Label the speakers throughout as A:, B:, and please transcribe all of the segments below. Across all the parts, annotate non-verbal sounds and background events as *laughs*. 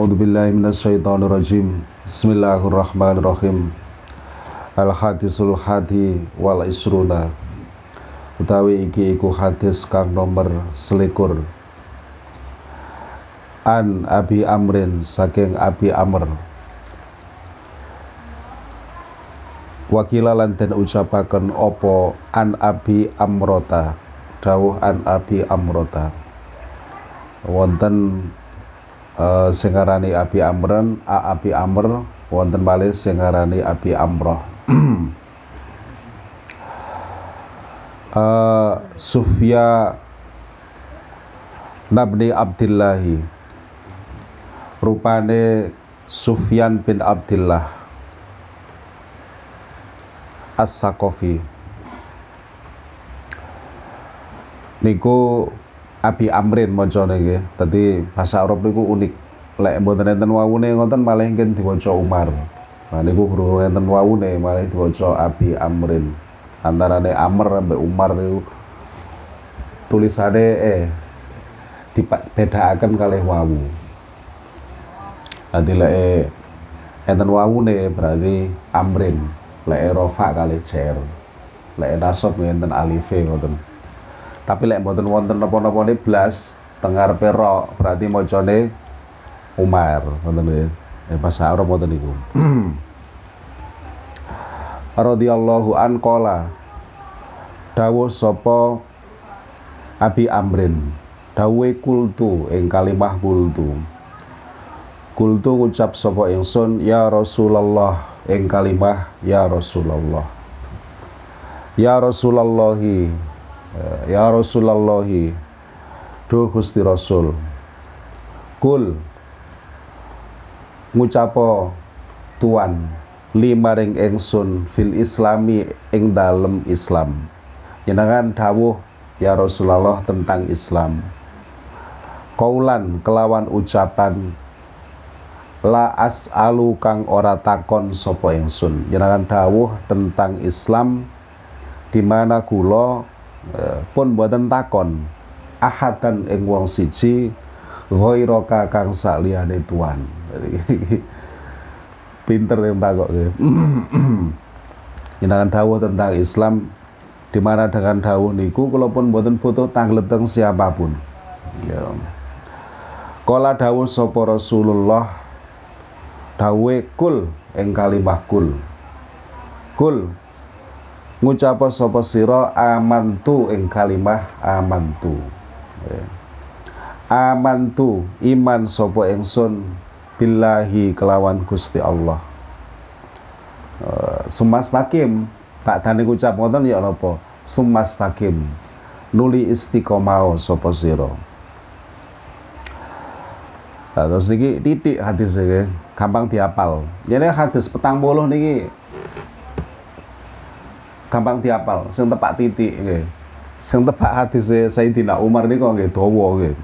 A: A'udzu billahi minasyaitonir rajim. Bismillahirrahmanirrahim. Al hadisul hadi wal isruna. Utawi iki iku hadis kang nomor selikur. An Abi Amrin saking Abi Amr. Wakila lan den ucapaken opo an Abi Amrota. Dawuh an Abi Amrota. Wonten uh, ngarani Abi Amran, A Abi Amr, wonten malih sing ngarani Abi Amroh. uh, *clears throat* Sufya Nabni Abdillahi. Rupane Sufyan bin Abdillah. As-Sakofi. Niku Abi Amrin macane nggih. Dadi bahasa Arab niku unik. Lek mboten enten wawune ngoten malah ngen diwaca Umar. Nah niku guru enten wawune malah diwaca Abi Amrin. Antarane Amr sampai Umar niku tulisane eh dibedakaken kalih wawu. Dadi lek enten wawune berarti Amrin. Lek rofa kalih cer. Lek nasab enten alife ngoten tapi lek mboten wonten napa-napa ne blas tengar perok berarti macane Umar ngoten nggih eh, bahasa Arab ngoten niku. *clears throat* Radhiyallahu an qala dawuh sapa Abi Amrin? Dawe kultu ing kalimah kultu. Kultu ngucap sapa ingsun ya Rasulullah ing kalimah ya Rasulullah ya Rasulullahi ya Rasulullah Duh Gusti Rasul Kul ngucapo tuan lima ring engsun fil islami ing dalem Islam. Jenengan dawuh ya Rasulullah tentang Islam. Kaulan kelawan ucapan la as'alu kang ora takon sapa ingsun jenengan dawuh tentang Islam di mana kula Eh, pun buatan takon ahadan ing wong siji ghairaka kang saliyane tuan *laughs* pinter yang takok Jenengan *clears throat* dawuh tentang Islam di mana dengan dawuh niku kula pun mboten butuh tangleteng siapa pun. Ya. Kala dawuh sapa Rasulullah dawuhe kul ing kalimah kul. Kul ngucapa sapa sira amantu ing kalimah amantu. Ya. amantu iman sapa ingsun billahi kelawan Gusti Allah. Uh, sumastakim tani ngucap ngoten ya napa? Sumastakim nuli istiqomah sapa sira. Nah, terus niki titik hadis iki gampang diapal. Jadi hadis petang boluh niki gampang diapal. Sing tepak titik nggih. Sing tepak hadis Sayyidina Umar niku nggih dawa nggih.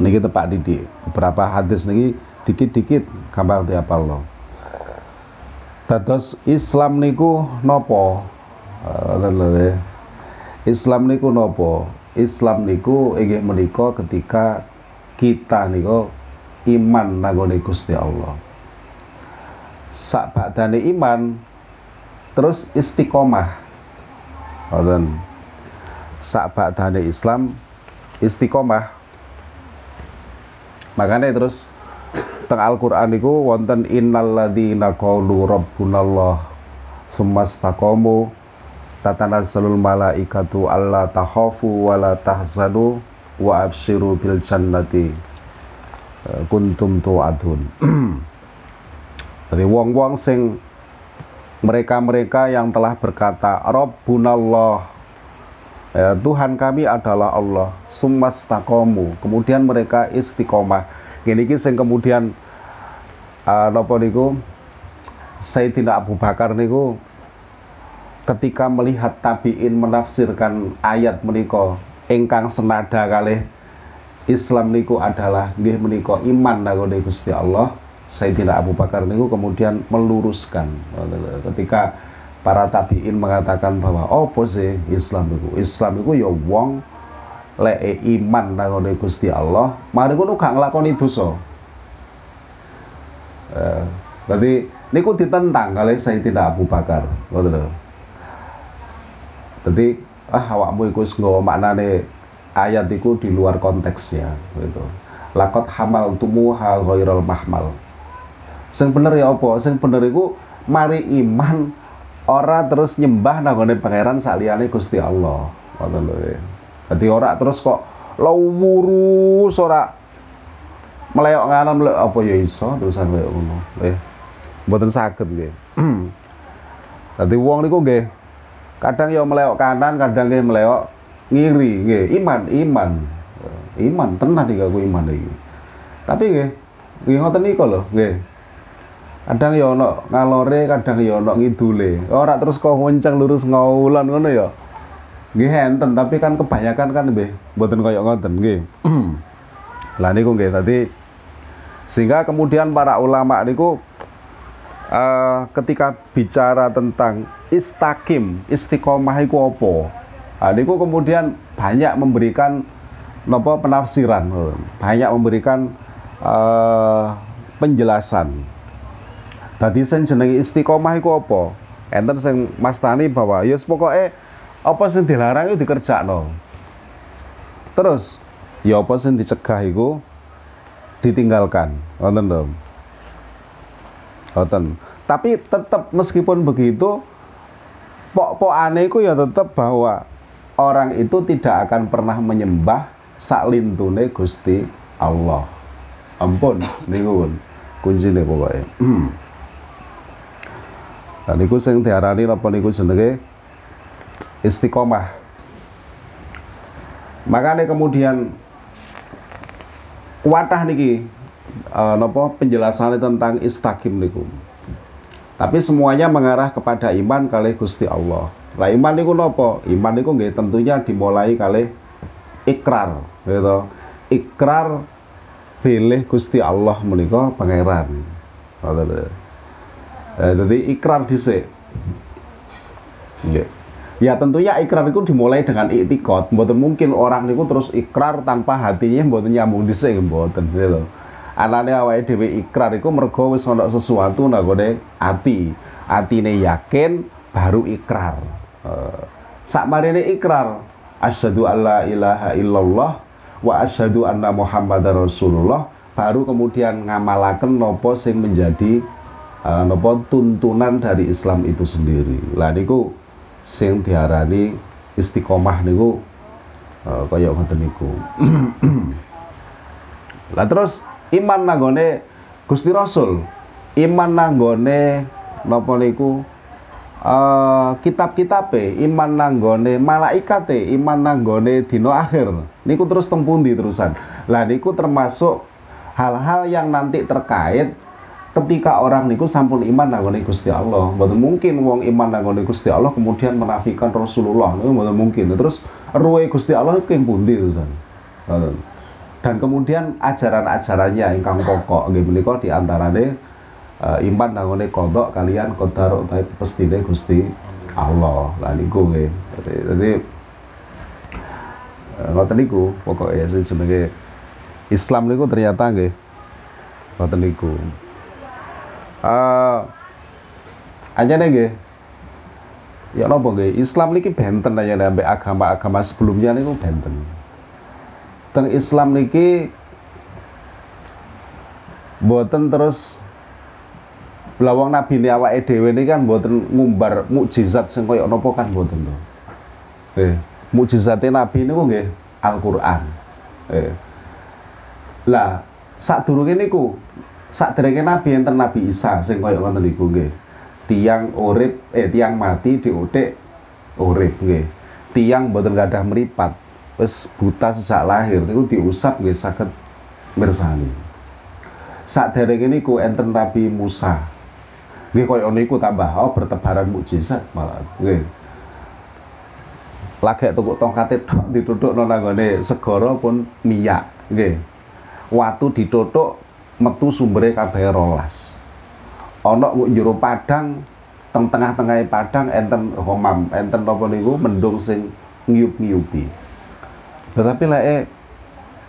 A: Niki tepak titik. Beberapa hadis niki dikit-dikit gampang diapal loh Dados Islam niku nopo? Islam niku nopo? Islam niku inggih menika ketika kita niku iman nangone Gusti Allah. Sak badane iman terus istiqomah. Ngoten sak badane Islam istiqomah. Makanya terus teng Al-Qur'an niku wonten innalladzina qalu rabbunallah summastaqamu tatanazalul malaikatu alla takhafu wa la tahzanu wa absyiru bil jannati. Eh, kuntum tu'adun. *clears throat* Jadi wong-wong sing mereka-mereka yang telah berkata Rabbunallah. Ya, Tuhan kami adalah Allah. Sumastakomu kemudian mereka istiqomah. Gini sing kemudian uh, nopo niku? Sayyidina Abu Bakar niku ketika melihat tabiin menafsirkan ayat meniko engkang senada kali Islam niku adalah nggih menika iman nggone Gusti Allah Sayyidina Abu Bakar niku kemudian meluruskan ketika para tabiin mengatakan bahwa oh sih Islam itu Islam itu ya wong lek iman nang Gusti Allah mari ngono gak nglakoni dosa Eh, berarti niku ditentang kali Sayyidina Abu Bakar. Ngoten lho. Jadi ah awakmu iku wis nggawa maknane ayat iku di luar konteksnya gitu. Lakot hamal tumuha ghairal mahmal. Sing bener ya apa? Sing bener iku mari iman ora terus nyembah nanggone pangeran saliyane Gusti Allah. Ngoten lho. Dadi ora terus kok lawuru ora meleok nganan meleok apa ya iso terusan koyo ngono. Eh, mboten saged nggih. *clears throat* Dadi wong niku nggih kadang ya meleok kanan, kadang nggih meleok ngiri nggih. Iman, iman. Iman tenan iki aku iman iki. Tapi nggih nggih ngoten niku lho, nggih. Kadang ya ono ngalore, kadang ya ono ngidule. Ora terus kok ngonceng lurus ngaulan ngono ya. Nggih enten, tapi kan kebanyakan kan nggih mboten kaya ngoten nggih. *clears throat* Lah niku nggih tadi sehingga kemudian para ulama niku uh, ketika bicara tentang istakim, istiqomah itu apa? Nah, niku kemudian banyak memberikan nopo penafsiran, banyak memberikan uh, penjelasan. Tadi sing jenenge istiqomah iku apa? Enten sing mastani bahwa ya yes, pokoknya apa sing dilarang itu dikerjakno. Terus ya apa sing dicegah iku ditinggalkan. Wonten dong wonten. Tapi tetap meskipun begitu pok-pokane iku ya tetap bahwa orang itu tidak akan pernah menyembah saklintune Gusti Allah. Ampun niku kuncine pokoke *clears throat* Dan niku sing diarani napa niku jenenge istiqomah. Makanya kemudian watah niki uh, nopo penjelasannya tentang istakim niku. Tapi semuanya mengarah kepada iman kali Gusti Allah. Lah iman niku nopo? Iman niku nggih tentunya dimulai kali ikrar, gitu. Ikrar pilih Gusti Allah menika pangeran. Jadi ikrar dhisik. Nggih. Ya tentunya ikrar itu dimulai dengan iktikot. Mboten mungkin orang itu terus ikrar tanpa hatinya mboten nyambung dhisik mboten gitu. Anane awake dhewe ikrar iku mergo wis ana sesuatu nggone ati. Atine yakin baru ikrar. Uh, sakmarine ikrar asyhadu alla ilaha illallah wa asyhadu anna muhammadar rasulullah baru kemudian ngamalaken nopo sing menjadi nopo tuntunan dari Islam itu sendiri. Lah niku sing diarani istiqomah niku uh, kaya ngoten niku. *clears throat* Lah terus iman nanggone Gusti Rasul, iman nanggone napa niku uh, kitab-kitabe, iman nanggone malaikate, iman nanggone dina akhir. Niku terus teng pundi terusan. Lah niku termasuk hal-hal yang nanti terkait ketika orang niku sampun iman nanggone Gusti Allah mboten mungkin wong iman nanggone Gusti Allah kemudian menafikan Rasulullah niku mboten mungkin. Terus ruwe Gusti Allah niku yang pundi dan kemudian ajaran-ajarannya ingkang pokok nggih menika di antarane uh, iman nanggone kodok kalian qadar utawi pestine Gusti Allah. Lah niku nggih. Jadi uh, ngoten niku pokoke. Jenenge Islam niku ternyata nggih ngoten niku uh, aja nggih ya napa nggih Islam niki benten aja ambek agama-agama sebelumnya niku benten teng Islam niki boten terus belawang nabi ini awake dhewe ini kan boten ngumbar mukjizat sing koyo napa kan boten to. Eh, mukjizate nabi niku nggih Al-Qur'an. Eh. Lah, sadurunge niku sakderenge nabi enten Nabi Isa sing kaya ngoten niku nggih. Tiang urip eh tiang mati diutik urip nggih. Tiang mboten gadah meripat, wis buta sejak lahir niku diusap nggih saged mirsani. Sakderenge niku enten Nabi Musa. Nggih kaya niku tambah oh bertebaran mukjizat malah nggih. Lagek tukuk tongkate tok nang segara pun minyak nggih. Watu dituthuk metu sumbere kabeh rolas. Ana njero padang teng tengah-tengah padang enten homam enten apa niku mendung sing ngiyup-ngiyupi tetapi eh,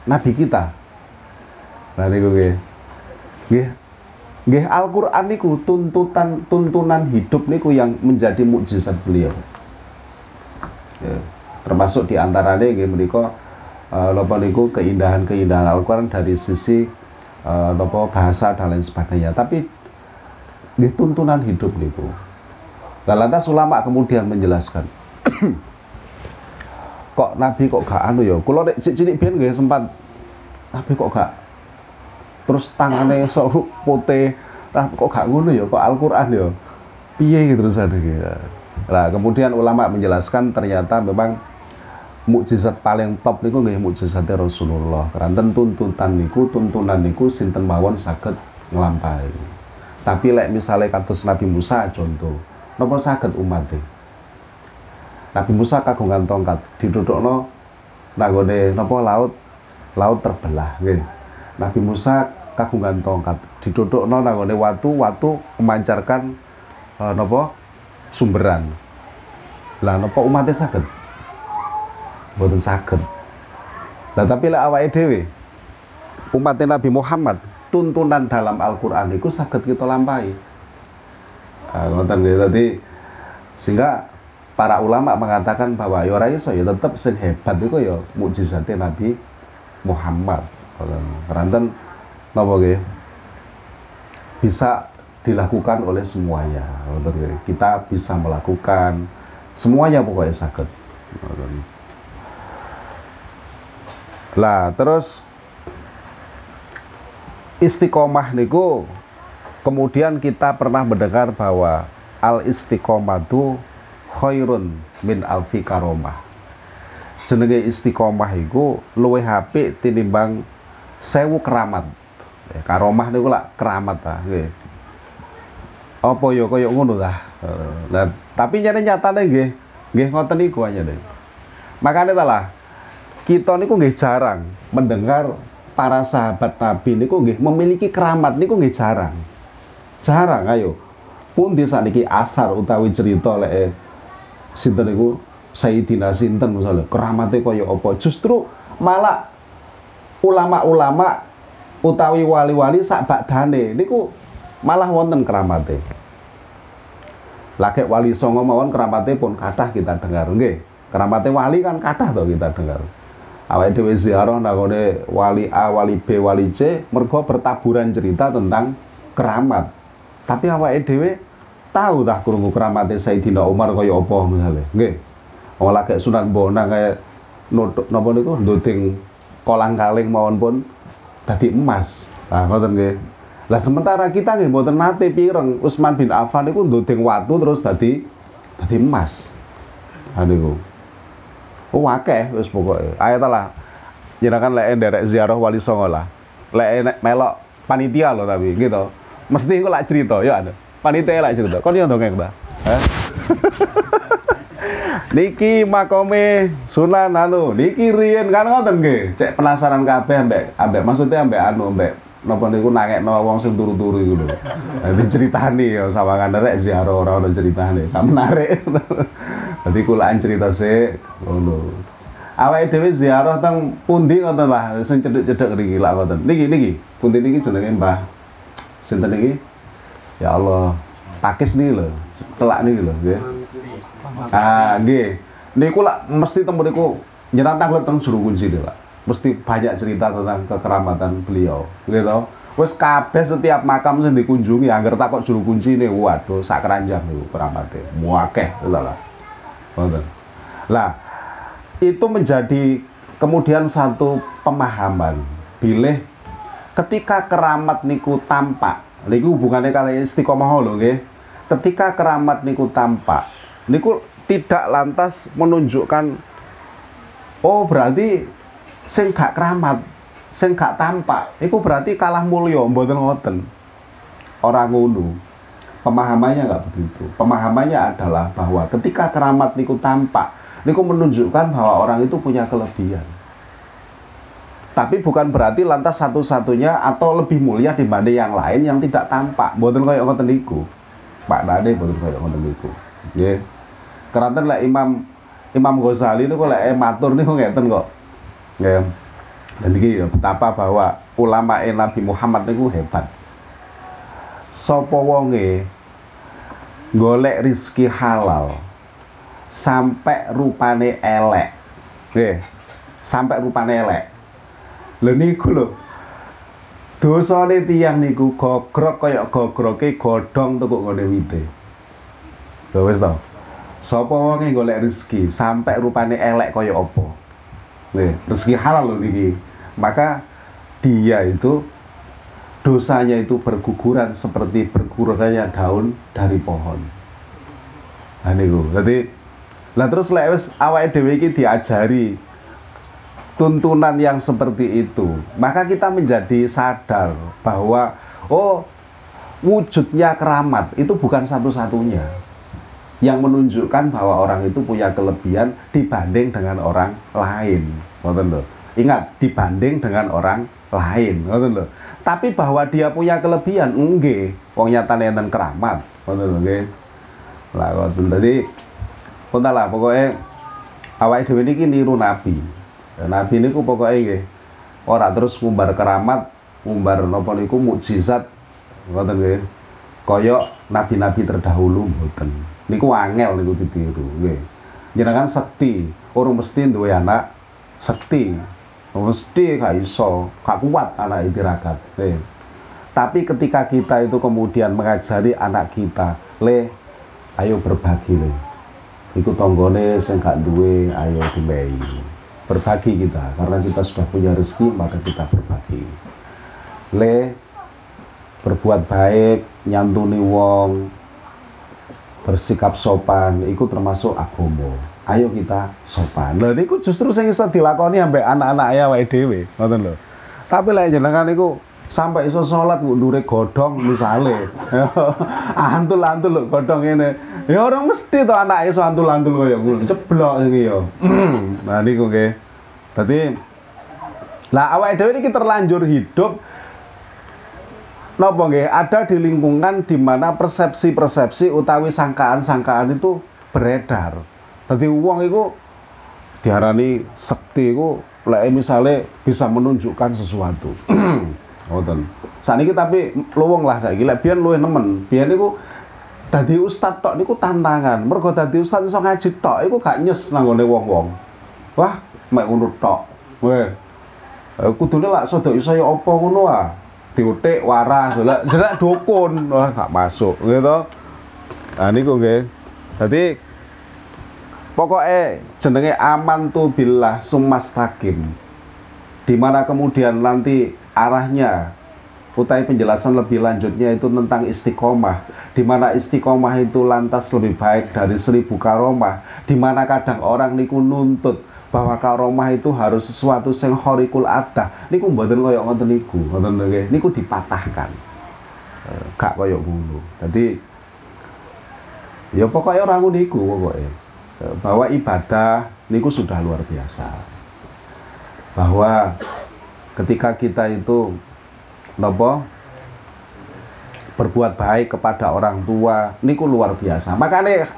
A: nabi kita nah niku nggih. Nggih. Nggih Al-Qur'an niku tuntutan tuntunan hidup niku yang menjadi mukjizat beliau. Ya, termasuk di antaranya nggih menika uh, niku keindahan-keindahan Al-Qur'an dari sisi uh, bahasa dan lain sebagainya. Tapi nggih tuntunan hidup. Nah, lantas ulama kemudian menjelaskan *clears throat* kok Nabi kok gak anu ya. Kula nek cilik biyen nggih sempat Nabi kok gak terus tangannya *laughs* sok putih ah kok gak ngono ya kok Al-Qur'an ya piye gitu terus ada gitu. Nah, kemudian ulama menjelaskan ternyata memang mukjizat paling top niku nggih mukjizate Rasulullah. Karena tuntutan niku tuntunan niku sinten mawon saged nglampahi. Tapi lek misalnya kados Nabi Musa contoh, napa saged umat Nabi Musa kagungan tongkat didudukno nanggone napa laut laut terbelah nggih. Nabi Musa kagungan tongkat didudukno nanggone watu watu memancarkan uh, napa sumberan lah napa umatnya sakit mboten sakit lah tapi lek awake dhewe umatnya Nabi Muhammad tuntunan dalam Al-Qur'an itu sakit kita lampahi nah, ngoten tadi sehingga para ulama mengatakan bahwa ya ora iso ya tetep sing hebat itu ya mukjizatnya Nabi Muhammad. Ranten napa nggih? Bisa dilakukan oleh semuanya. Kita bisa melakukan semuanya pokoknya sakit. Lah terus istiqomah niku kemudian kita pernah mendengar bahwa al istiqomah itu khairun min alfi karomah. Jenenge istiqomah iku luwih apik tinimbang sewu keramat. Ya, karomah niku lak keramat ta nggih. Apa ya kaya ngono ta? Nah tapi nyata nyatane nggih nggih ngoten niku aja deh makanya talah kita niku nggih jarang mendengar para sahabat Nabi niku nggih memiliki keramat niku nggih jarang. Jarang ayo. Pun di saat niki asar utawi cerita lek sinten niku? Sayyidina sinten misalnya keramatnya kaya apa? Justru malah ulama-ulama utawi wali-wali sak bakdane niku malah wonten keramate lagi wali songo mawon keramate pun kathah kita dengar nggih. Keramate wali kan kathah to kita dengar awake dhewe ziarah nangone wali A wali B wali C mergo bertaburan cerita tentang keramat tapi awake dhewe tahu dah krungu keramate Sayyidina Umar kaya apa misalnya nggih Wong lagi Sunan Bonang kayak nutuk napa niku nduting kolang kaling mawon pun dadi emas. Nah, ngoten nggih. Lah sementara kita nggih mboten nate pireng Utsman bin Affan niku nduting watu terus dadi dadi emas. Niku. Oh akeh wis pokoke. Ayo lah. Jenengan lek nderek ziarah Wali Songo lah. Lek melok panitia loh tapi gitu. Mesti engko lak cerita ya ada. Panitia lak cerita. Kon yo dongeng *laughs* ta? Niki makome Sunan anu niki riyen kan ngoten nggih cek penasaran kabeh ambek ambek maksudnya ambek anu ambek napa niku nangekno wong sing turu-turu iku lho dadi critani ya sawangan rek ziarah ora ono critane gak menarik *laughs* dadi kulaan cerita sik ngono awake dhewe ziarah teng pundi ngoten lah sing cedhek-cedhek niki lak ngoten niki niki pundi niki jenenge Mbah sinten niki ya Allah pakis niki lho celak niki lho nggih Ah, nggih. Niku lah mesti temu niku nyenantang le teng juru kunci Pak. Mesti banyak cerita tentang kekeramatan beliau. Gitu. Wes kabeh setiap makam sing dikunjungi angger takok juru kunci ini waduh sak keranjang niku keramate. Muakeh lah. Lah, itu menjadi kemudian satu pemahaman. Bilih ketika keramat niku tampak niku hubungannya kali istiqomah nggih. Ketika keramat niku tampak niku tidak lantas menunjukkan oh berarti sing gak keramat sing gak tampak niku berarti kalah mulya mboten ngoten. Orang ngono pemahamannya nggak begitu pemahamannya adalah bahwa ketika keramat niku tampak niku menunjukkan bahwa orang itu punya kelebihan tapi bukan berarti lantas satu-satunya atau lebih mulia dibanding yang lain yang tidak tampak mboten kaya ngoten niku Pak Nade mboten kaya ngoten niku nggih Keranten lah Imam Imam Ghazali kok lek matur niku ngeten kok. Ya. Dan ya betapa bahwa ulama Nabi Muhammad niku hebat. sapa wonge golek rizki halal sampai rupane elek. Nggih. Sampai rupane elek. Lho niku lho. Dosane tiyang niku gogrok kaya gogroke godhong tekuk ngene wite. Lho wis to. Sapa wonge golek rezeki sampai rupane elek kaya apa? Nih, rezeki halal loh niki. Maka dia itu dosanya itu berguguran seperti bergugurannya daun dari pohon. Nah niku. Jadi lah terus lek wis awake dhewe iki diajari tuntunan yang seperti itu, maka kita menjadi sadar bahwa oh wujudnya keramat itu bukan satu-satunya yang menunjukkan bahwa orang itu punya kelebihan dibanding dengan orang lain. Ingat, dibanding dengan orang lain. Tapi bahwa dia punya kelebihan, nggih, wong nyatane enten keramat, lho nggih. Lah ngoten dadi Punta lah pokoknya awake dhewe niki niru nabi. Nabi niku pokoknya nggih ora terus ngumbar keramat, ngumbar napa niku mukjizat ngoten nggih. Kaya nabi-nabi terdahulu mboten. Niku angel niku ditiru nggih. Jenengan sekti, orang mesti duwe anak sekti. Mesti gak iso, gak kuat anak tirakat. Nggih. Tapi ketika kita itu kemudian mengajari anak kita, le, ayo berbagi le Iku tonggone sing gak duwe ayo dimehi. Berbagi kita karena kita sudah punya rezeki maka kita berbagi. Le berbuat baik, nyantuni wong, bersikap sopan, itu termasuk agomo. Ayo kita sopan. Lha niku justru sing iso dilakoni ambek anak-anak ya wae dhewe, ngoten lho. Tapi lek jenengan niku sampai iso sholat bu dure godong misale. *laughs* Antul-antul lho godong ini ya orang mesti to anak iso antul-antul kaya ngono. Ceblok iki ya *clears throat* nah niku nggih. Dadi lah awake dhewe iki terlanjur hidup. Napa nggih? Ada di lingkungan di mana persepsi-persepsi utawi sangkaan-sangkaan itu beredar dadi wong iku diarani sekti iku lek misale bisa menunjukkan sesuatu *clears throat* Ngoten. Saniki tapi luwung lah saiki lek biyen luwih nemen. Biyen niku dadi ustad tok niku tantangan. Mergo dadi ustad iso ngaji tok iku gak nyes nanggone wong-wong. Wah, mek ngono tok. Weh. Eh, kudune lak sedo iso ya apa ngono ah. Diutik waras, lek jerak dukun, wah gak masuk gitu. Nah niku nggih. Dadi pokoknya jenenge aman tu billah sumastakim di mana kemudian nanti arahnya utai penjelasan lebih lanjutnya itu tentang istiqomah di mana istiqomah itu lantas lebih baik dari seribu karomah di mana kadang orang niku nuntut bahwa karomah itu harus sesuatu yang horikul ada niku mboten koyok ngoten niku ngoten nggih. Niku dipatahkan. Eh, gak koyok ngono. Jadi ya pokoknya orang niku pokoknya bahwa ibadah niku sudah luar biasa. Bahwa ketika kita itu nopo berbuat baik kepada orang tua niku luar biasa. Makanya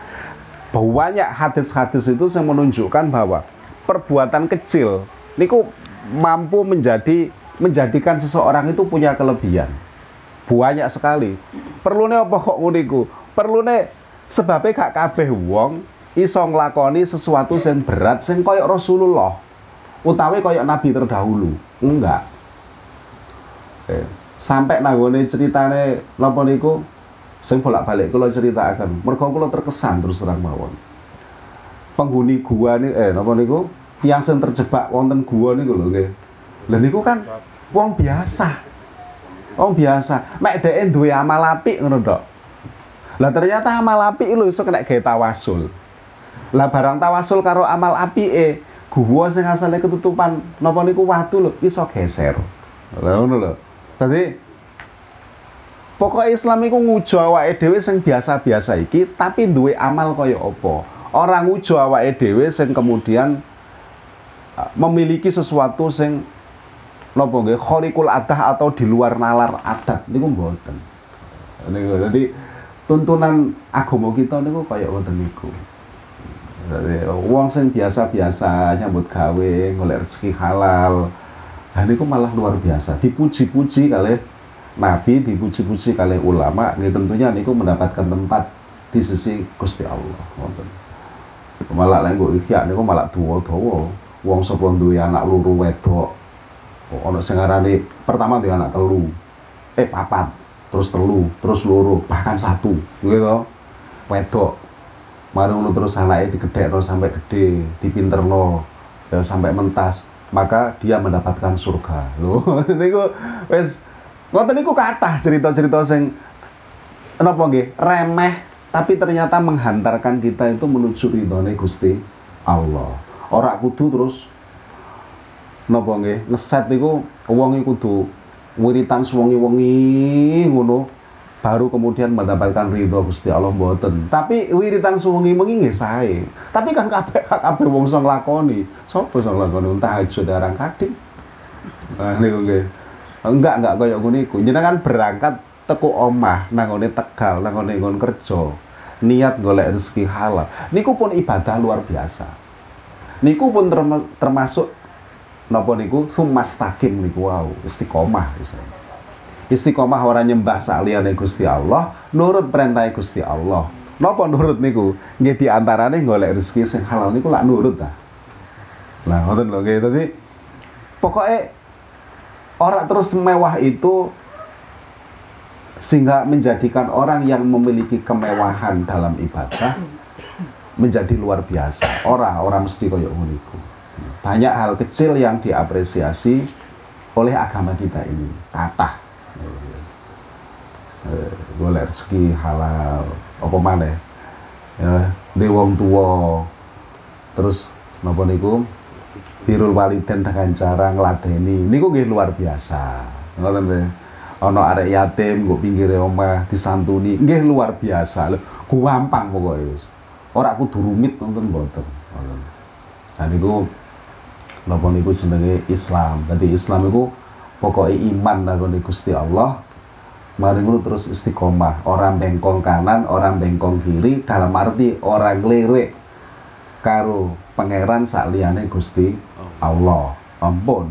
A: banyak hadis-hadis itu yang menunjukkan bahwa perbuatan kecil niku mampu menjadi menjadikan seseorang itu punya kelebihan. Banyak sekali. Perlu nih apa kok perlu nih sebabnya gak kabeh wong iso nglakoni sesuatu yang berat sing koyok Rasulullah utawi koyok nabi terdahulu. Enggak. Eh, sampai nanggone ceritane napa niku? Sing bolak-balik kula akan mergo kula terkesan terus terang mawon. Penghuni gua nih eh napa niku? Tiang sing terjebak wonten gua niku lho nggih. Lha niku kan wong biasa. Wong biasa. Mek dhek duwe amal apik ngono tok. Lah ternyata amal apik lho iso kena gawe tawasul lah barang tawasul karo amal apike gua sing asale ketutupan napa niku watu lho iso geser. Lha ngono lho. Dadi pokoknya Islam iku ngujo awake dhewe sing biasa-biasa iki tapi duwe amal kaya apa. Orang ngujo awake dhewe sing kemudian memiliki sesuatu sing napa nggih khariqul adah atau di luar nalar adat niku mboten. Niku dadi tuntunan agama kita niku kaya ngoten niku. Uang sing biasa-biasa nyambut gawe, golek rezeki halal. Nah niku malah luar biasa, dipuji-puji kali nabi dipuji-puji kali ulama nggih tentunya niku mendapatkan tempat di sisi Gusti Allah. Malah lek kok iki niku malah dawa-dawa. Wong sapa duwe anak luru wedok ono sing ngarani pertama duwe anak telu eh papat terus telu terus luru bahkan satu gitu wedok mari ngono terus anaknya digedhekno sampai gede dipinterno ya sampai mentas. Maka dia mendapatkan surga. Lho *laughs* niku wis ngoten niku kathah cerita-cerita sing napa nggih remeh tapi ternyata menghantarkan kita itu menuju ridhone Gusti Allah. Ora kudu terus napa nggih ngeset niku wong kudu wiritan suwengi-wengi ngono baru kemudian mendapatkan ridho Gusti Allah mboten. Tapi wiritan suwengi mengi sae. Tapi kan kabeh kabeh wong sing lakoni. Sapa sing lakoni tahajud arang kadhik. Nah niku nggih. Enggak enggak kaya ngene iku. Jenengan berangkat teku omah nang Tegal, nang nggon kerja. Niat golek rezeki halal. Niku pun ibadah luar biasa. Niku pun termasuk napa niku sumastakim niku wow, istiqomah misalnya istiqomah orang nyembah saliyane Gusti Allah, nurut perintah Gusti Allah. Napa nurut niku? Nggih di antarane golek rezeki sing halal niku lak nurut ta. Lah ngoten lho nggih. Dadi pokoke orang terus mewah itu sehingga menjadikan orang yang memiliki kemewahan dalam ibadah menjadi luar biasa. Orang orang mesti koyo ngono Banyak hal kecil yang diapresiasi oleh agama kita ini. Kata eh, golek rezeki halal apa mana ya di wong tua terus napa niku? Birul waliden dengan cara ngladeni. Niku nggih luar biasa. Ngoten nggih ana arek yatim nggo pinggire omah disantuni. Nggih luar biasa. Lho gampang pokoke wis. Ora kudu rumit nonton mboten. Ngoten. Nah niku napa niku jenenge Islam? Dadi Islam iku pokoknya iman nang Gusti Allah mari ngono terus istiqomah. Orang bengkong kanan orang bengkong kiri dalam arti orang lirik karo pangeran liyane Gusti Allah. Ampun.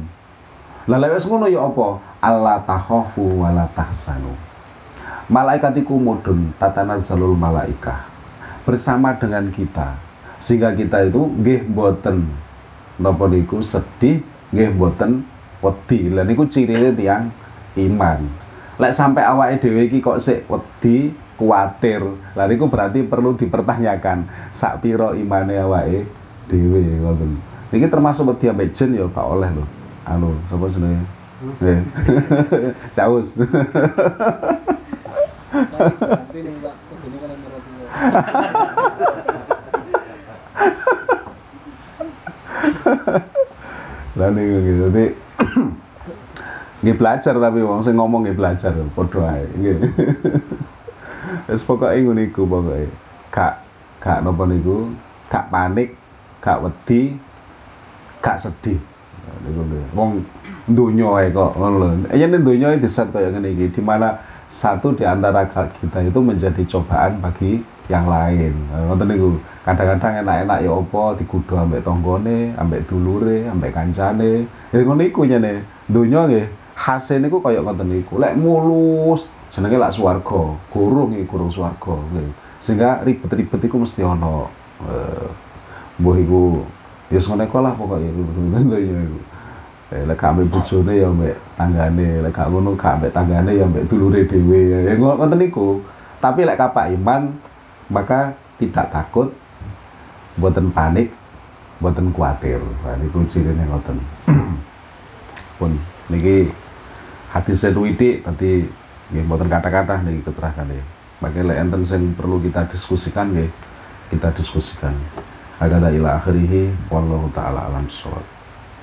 A: Lah lewes ngono ya apa? Allah takhafu wa tahsanu malaikat iku mudun tatanazzalul malaikah. Bersama dengan kita. Sehingga kita itu nggih mboten napa sedih nggih mboten wedi. Lha niku cirine tiyang iman lek sampai awake dhewe iki kok sik wedi kuatir lha niku berarti perlu dipertanyakan sak pira imane awake dhewe ngoten. Iki termasuk wedi ambek jin ya gak oleh lho. Anu sapa jenenge? Caus *laughs* *laughs* niku gitu. Nggih belajar tapi wong sing ngomong nggih belajar padha ae nggih *laughs* wis pokoke ngono iku pokoke gak gak napa niku gak panik gak wedi gak sedih niku wong donya ae kok ngono lho yen donya diset kaya ngene iki di mana satu di antara kita itu menjadi cobaan bagi yang lain. Ngoten niku. Kadang-kadang enak-enak ya apa dikudu ambek tanggane, ambek dulure, ambek kancane. Ya ngono iku nyene. Donya nggih hasil niku kaya ngoten niku. Lek mulus jenenge lak swarga, gurung iki gurung swarga. Sehingga ribet-ribet iku mesti ana. Eh, mbuh iku ya ngono lah pokoke iku. *laughs* Eh, lek ambek bojone ya ambek tanggane, lek gak ngono gak ambek tanggane ya ambek dulure dhewe. Ya ngoten niku. Tapi lek kapak iman maka tidak takut, buatan panik, buatan khawatir. Nah, niku cirine ngoten. *clears throat* Pun niki hati saya duwiti tadi nggih mboten kata-kata niki keterangan ya. Bagi lek enten sing perlu kita diskusikan nggih kita diskusikan. Ada ila akhirih wallahu taala alam sholat.